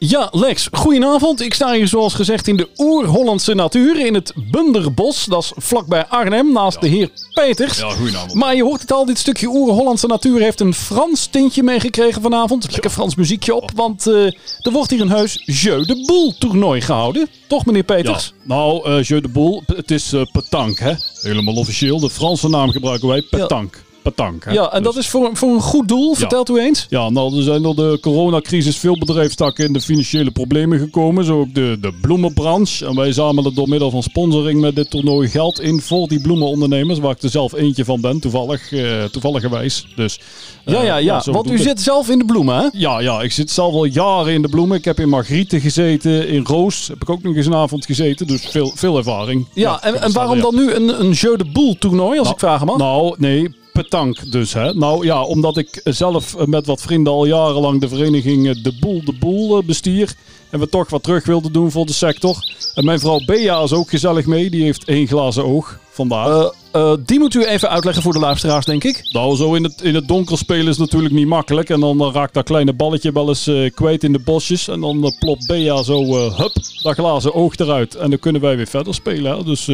Ja, Lex, goedenavond. Ik sta hier zoals gezegd in de oer-Hollandse natuur in het Bunderbos. Dat is vlakbij Arnhem, naast de heer Peters. Ja, goedenavond. Maar je hoort het al, dit stukje oer-Hollandse natuur heeft een Frans tintje meegekregen vanavond. Lekker Frans muziekje op, want eh, er wordt hier een heus Jeu de Boel toernooi gehouden. Toch, meneer Ja, Peters? nou, eh Jeu de Boel, het is eh petanque, hè? Helemaal officieel. De Franse naam gebruiken wij, petanque. Hè? Ja, en Dus- dat is voor, voor een goed doel. Vertelt u eens. Ja, nou, er zijn door de coronacrisis veel bedrijfstakken in de financiële problemen gekomen. Zo ook de, de bloemenbranche. En wij zamelen door middel van sponsoring met dit toernooi geld in voor die bloemenondernemers. Waar ik er zelf eentje van ben, toevallig, eh toevalligerwijs. Dus, eh, Ja, ja, ja. Want u zit zelf in de bloemen, hè? Ja, ja, ik zit zelf al jaren in de bloemen. Ik heb in Margrieten gezeten, in Roos heb ik ook nog eens een avond gezeten. Dus veel, veel ervaring. Ja, en, en waarom dan nu een, een Jeu de Boel toernooi, als Nou, ik vragen mag? Nou, nee, petank dus. Hè. Nou ja, omdat ik zelf met wat vrienden al jarenlang de vereniging eh, De Boel De Boel eh, bestier. En we toch wat terug wilden doen voor de sector. En mijn vrouw Bea is ook gezellig mee. Die heeft één glazen oog vandaag. Eh, eh, die moet u even uitleggen voor de luisteraars, denk ik. Nou, zo in het, in het donker spelen is natuurlijk niet makkelijk. En dan eh, raakt dat kleine balletje wel eens kwijt in de bosjes. En dan plopt Bea zo, hup, dat glazen oog eruit. En dan kunnen wij weer verder spelen. Hè. Dus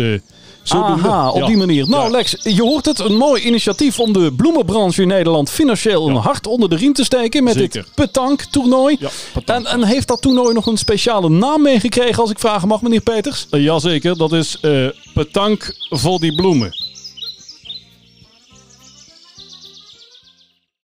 zodoende. Aha, op Ja. die manier. Nou Ja. Lex, je hoort het. Een mooi initiatief om de bloemenbranche in Nederland financieel een hart onder de riem te steken met Zeker. dit petank-toernooi. En, en heeft dat toernooi nog een speciale naam meegekregen, als ik vragen mag, meneer Peters? Jazeker, dat is petank voor die bloemen.